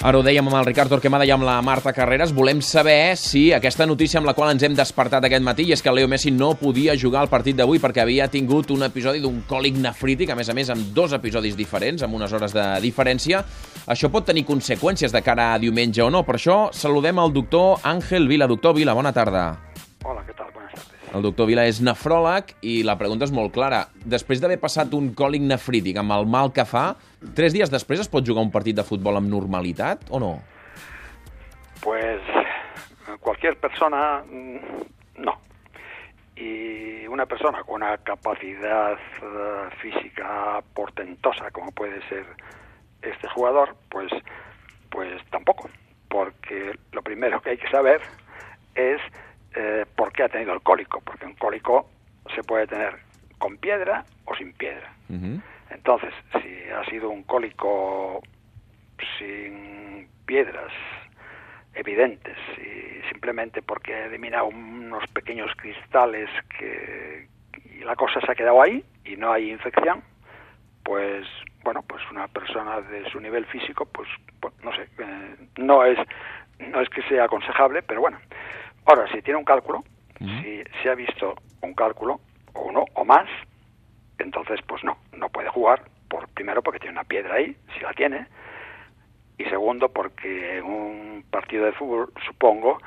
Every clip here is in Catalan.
Ara ho dèiem amb el Ricard Torquemada i amb la Marta Carreras. Volem saber si aquesta notícia amb la qual ens hem despertat aquest matí i és que Leo Messi no podia jugar al partit d'avui perquè havia tingut un episodi d'un còlic nefrític, a més a més amb dos episodis diferents, amb unes hores de diferència. Això pot tenir conseqüències de cara a diumenge o no. Per això saludem el doctor Àngel Vila. Doctor Vila, bona tarda. El doctor Vila és nefròleg i la pregunta és molt clara. Després d'haver passat un còlic nefrític amb el mal que fa, tres dies després es pot jugar un partit de futbol amb normalitat o no? Pues cualquier persona, mm, no. Y una persona con una capacidad eh, física portentosa, como puede ser este jugador, pues, pues tampoco. Porque lo primero que hay que saber es eh, por qué ha tenido el cólico. Porque un cólico se puede tener con piedra o sin piedra. Uh Entonces, si ha sido un cólico sin piedras evidentes y simplemente porque ha eliminado unos pequeños cristales que y la cosa se ha quedado ahí y no hay infección, pues bueno, pues una persona de su nivel físico, pues, pues no sé, eh, no es no es que sea aconsejable, pero bueno. Ahora, si tiene un cálculo, si se ha visto un cálculo o uno o más, entonces pues no, no puede jugar, por primero porque tiene una piedra ahí, si la tiene, y segundo porque en un partido de fútbol supongo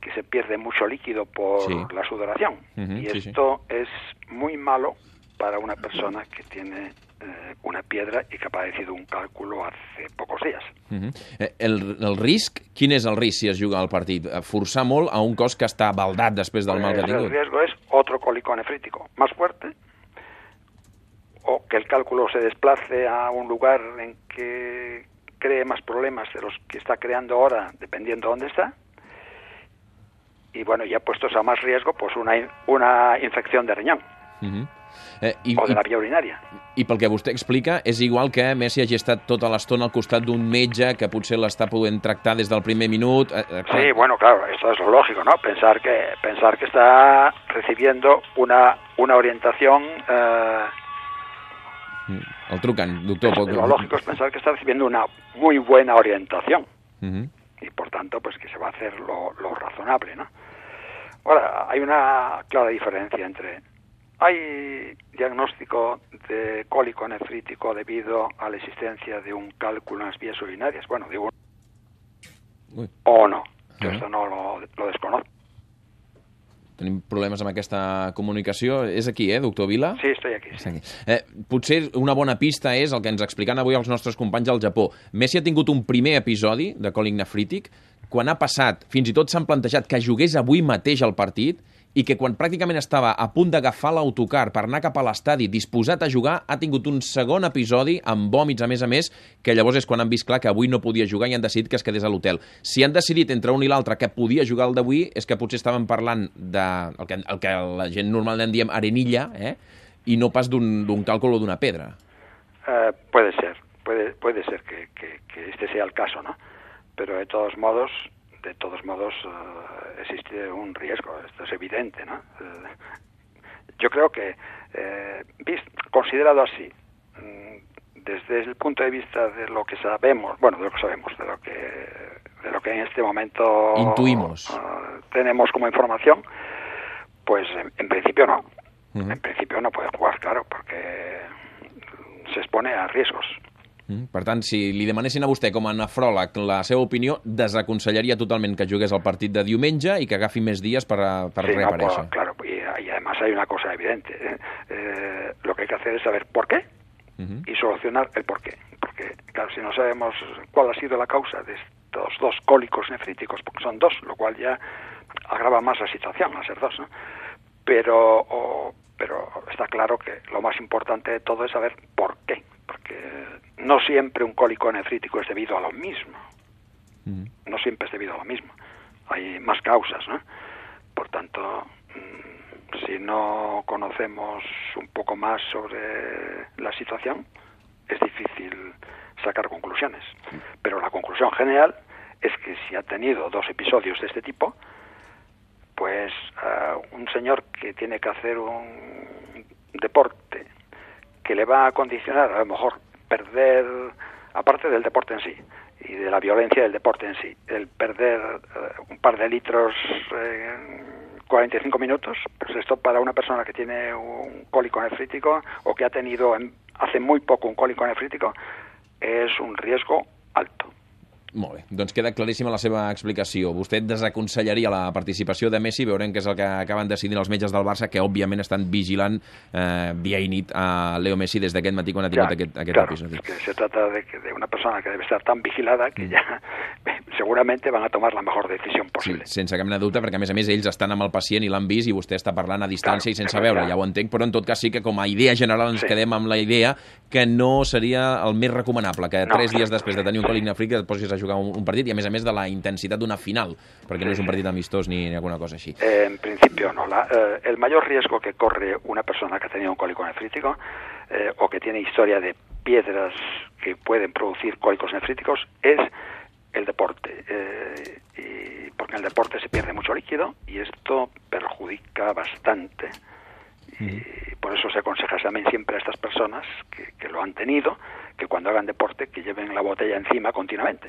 que se pierde mucho líquido por Sí. la sudoración y sí, sí. esto es muy malo para una persona que tiene eh, una piedra y que ha padecido un cálculo hace pocos días. Uh -huh. Eh, el, el risc, quin és el risc si es juga al partit? Eh, Forçar molt a un cos que està baldat després del mal que ha el tingut? riesgo es otro cólico nefrítico más fuerte o que el cálculo se desplace a un lugar en que cree más problemas de los que está creando ahora, dependiendo dónde está. Y bueno, ya puestos a más riesgo, pues una, una infección de riñón Uh -huh. Eh, i, o de i, la vía urinaria. I pel que vostè explica, és igual que Messi hagi estat tota l'estona al costat d'un metge que potser l'està podent tractar des del primer minut. Eh, eh, clar. Sí, bueno, claro, esto es lo lógico, ¿no? Pensar que pensar que está recibiendo una una orientación eh, El truquen, doctor. Es- lo lógico es pensar que está recibiendo una muy buena orientación Uh -huh. y por tanto pues que se va a hacer lo, lo razonable, ¿no? Ahora, hay una clara diferencia entre hay diagnóstico de cólico nefrítico debido a la existencia de un cálculo en las vías urinarias, bueno, digo Ui, o no, yo esto no lo, lo desconozco. tenim problemes amb aquesta comunicació. És aquí, eh, doctor Vila? Sí, estoy aquí. sí. Aquí. Eh, potser una bona pista és el que ens explican avui els nostres companys al Japó. Messi ha tingut un primer episodi de còlic nefrític, quan ha passat, fins i tot s'han plantejat que jugués avui mateix al partit, i que quan pràcticament estava a punt d'agafar l'autocar per anar cap a l'estadi disposat a jugar, ha tingut un segon episodi amb vòmits, a més a més, que llavors és quan han vist clar que avui no podia jugar i han decidit que es quedés a l'hotel. Si han decidit entre un i l'altre que podia jugar el d'avui, és que potser estaven parlant de el que, el que la gent normalment diem arenilla, eh? i no pas d'un càlcul o d'una pedra. Eh, puede ser, puede, puede ser que, que- que este sea el caso, ¿no? Pero de todos modos, de todos modos eh, existe un riesgo, esto es evidente, ¿no? Eh, yo creo que, eh, considerado así, mm, desde el punto de vista de lo que sabemos, bueno, de lo que sabemos, de lo que, de lo que en este momento Intuimos. eh, tenemos como información, pues en, en principio no. En principio no puede jugar, claro, porque se expone a riesgos. Mm? Per tant, si li demanessin a vostè com a nefròleg la seva opinió, desaconsellaria totalment que jugués el partit de diumenge i que agafi més dies per, a- per Sí, no, reaparèixer. pues, claro, y, y además hay una cosa evidente. ¿eh? Eh, lo que hay que hacer es saber por qué Mhm. y solucionar el por qué. Porque, claro, si no sabemos cuál ha sido la causa de estos dos cólicos nefríticos, porque son dos, lo cual ya agrava más la situación, al ser dos, ¿no? Pero, o- pero está claro que lo más importante de todo es saber por qué. No siempre un cólico nefrítico es debido a lo mismo. Mhm. no siempre es debido a lo mismo. Hay más causas, ¿no? Por tanto, mm, si no conocemos un poco más sobre la situación, es difícil sacar conclusiones. Pero la conclusión general es que si ha tenido dos episodios de este tipo, pues ah, un señor que tiene que hacer un deporte que le va a condicionar a lo mejor perder, aparte del deporte en sí, y de la violencia del deporte en sí. El perder eh, un par de litros en 45 minutos, pues esto para una persona que tiene un cólico nefrítico o que ha tenido hace muy poco un cólico nefrítico es un riesgo alto. Molt bé, doncs queda claríssima la seva explicació. Vostè desaconsellaria la participació de Messi, veurem què és el que acaben decidint els metges del Barça, que òbviament estan vigilant eh, dia i nit a Leo Messi des d'aquest matí quan ha tingut ja, aquest, aquest claro, episodi. Que se trata de, de una persona que debe estar tan vigilada que mm. ja seguramente van a tomar la mejor decisión possible. Sí, sense cap mena de dubte, perquè a més a més ells estan amb el pacient i l'han vist i vostè està parlant a distància claro, i sense veure, ja ho entenc, però en tot cas sí que com a idea general ens sí. quedem amb la idea que no seria el més recomanable, que no, tres dies després de tenir un còlic nefríc et posis a jugar un, un partit i a més a més de la intensitat d'una final, perquè sí, no és un partit amistós ni, ni alguna cosa així. Eh, en principio no. La, eh, el mayor riesgo que corre una persona que ha tenido un cólico nefrítico eh, o que tiene historia de piedras que pueden producir cólicos nefríticos es el deporte. Eh, y porque en el deporte se pierde mucho líquido y esto perjudica bastante. Y por eso se aconseja también siempre a estas personas que, que lo han tenido que cuando hagan deporte que lleven la botella encima continuamente.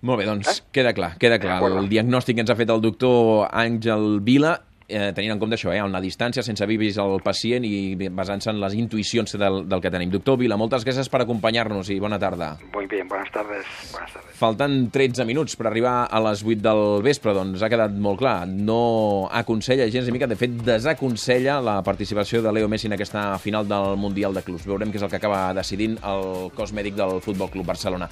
Molt bé, doncs eh? queda clar, queda clar. El diagnòstic que ens ha fet el doctor Àngel Vila eh, tenint en compte això, eh, una distància, sense haver vist el pacient i basant-se en les intuïcions del, del que tenim. Doctor Vila, moltes gràcies per acompanyar-nos i bona tarda. Muy bien, buenas tardes. Buenas tardes. Falten 13 minuts per arribar a les 8 del vespre, doncs ha quedat molt clar. No aconsella gens ni mica, de fet desaconsella la participació de Leo Messi en aquesta final del Mundial de Clubs. Veurem què és el que acaba decidint el cos mèdic del Futbol Club Barcelona.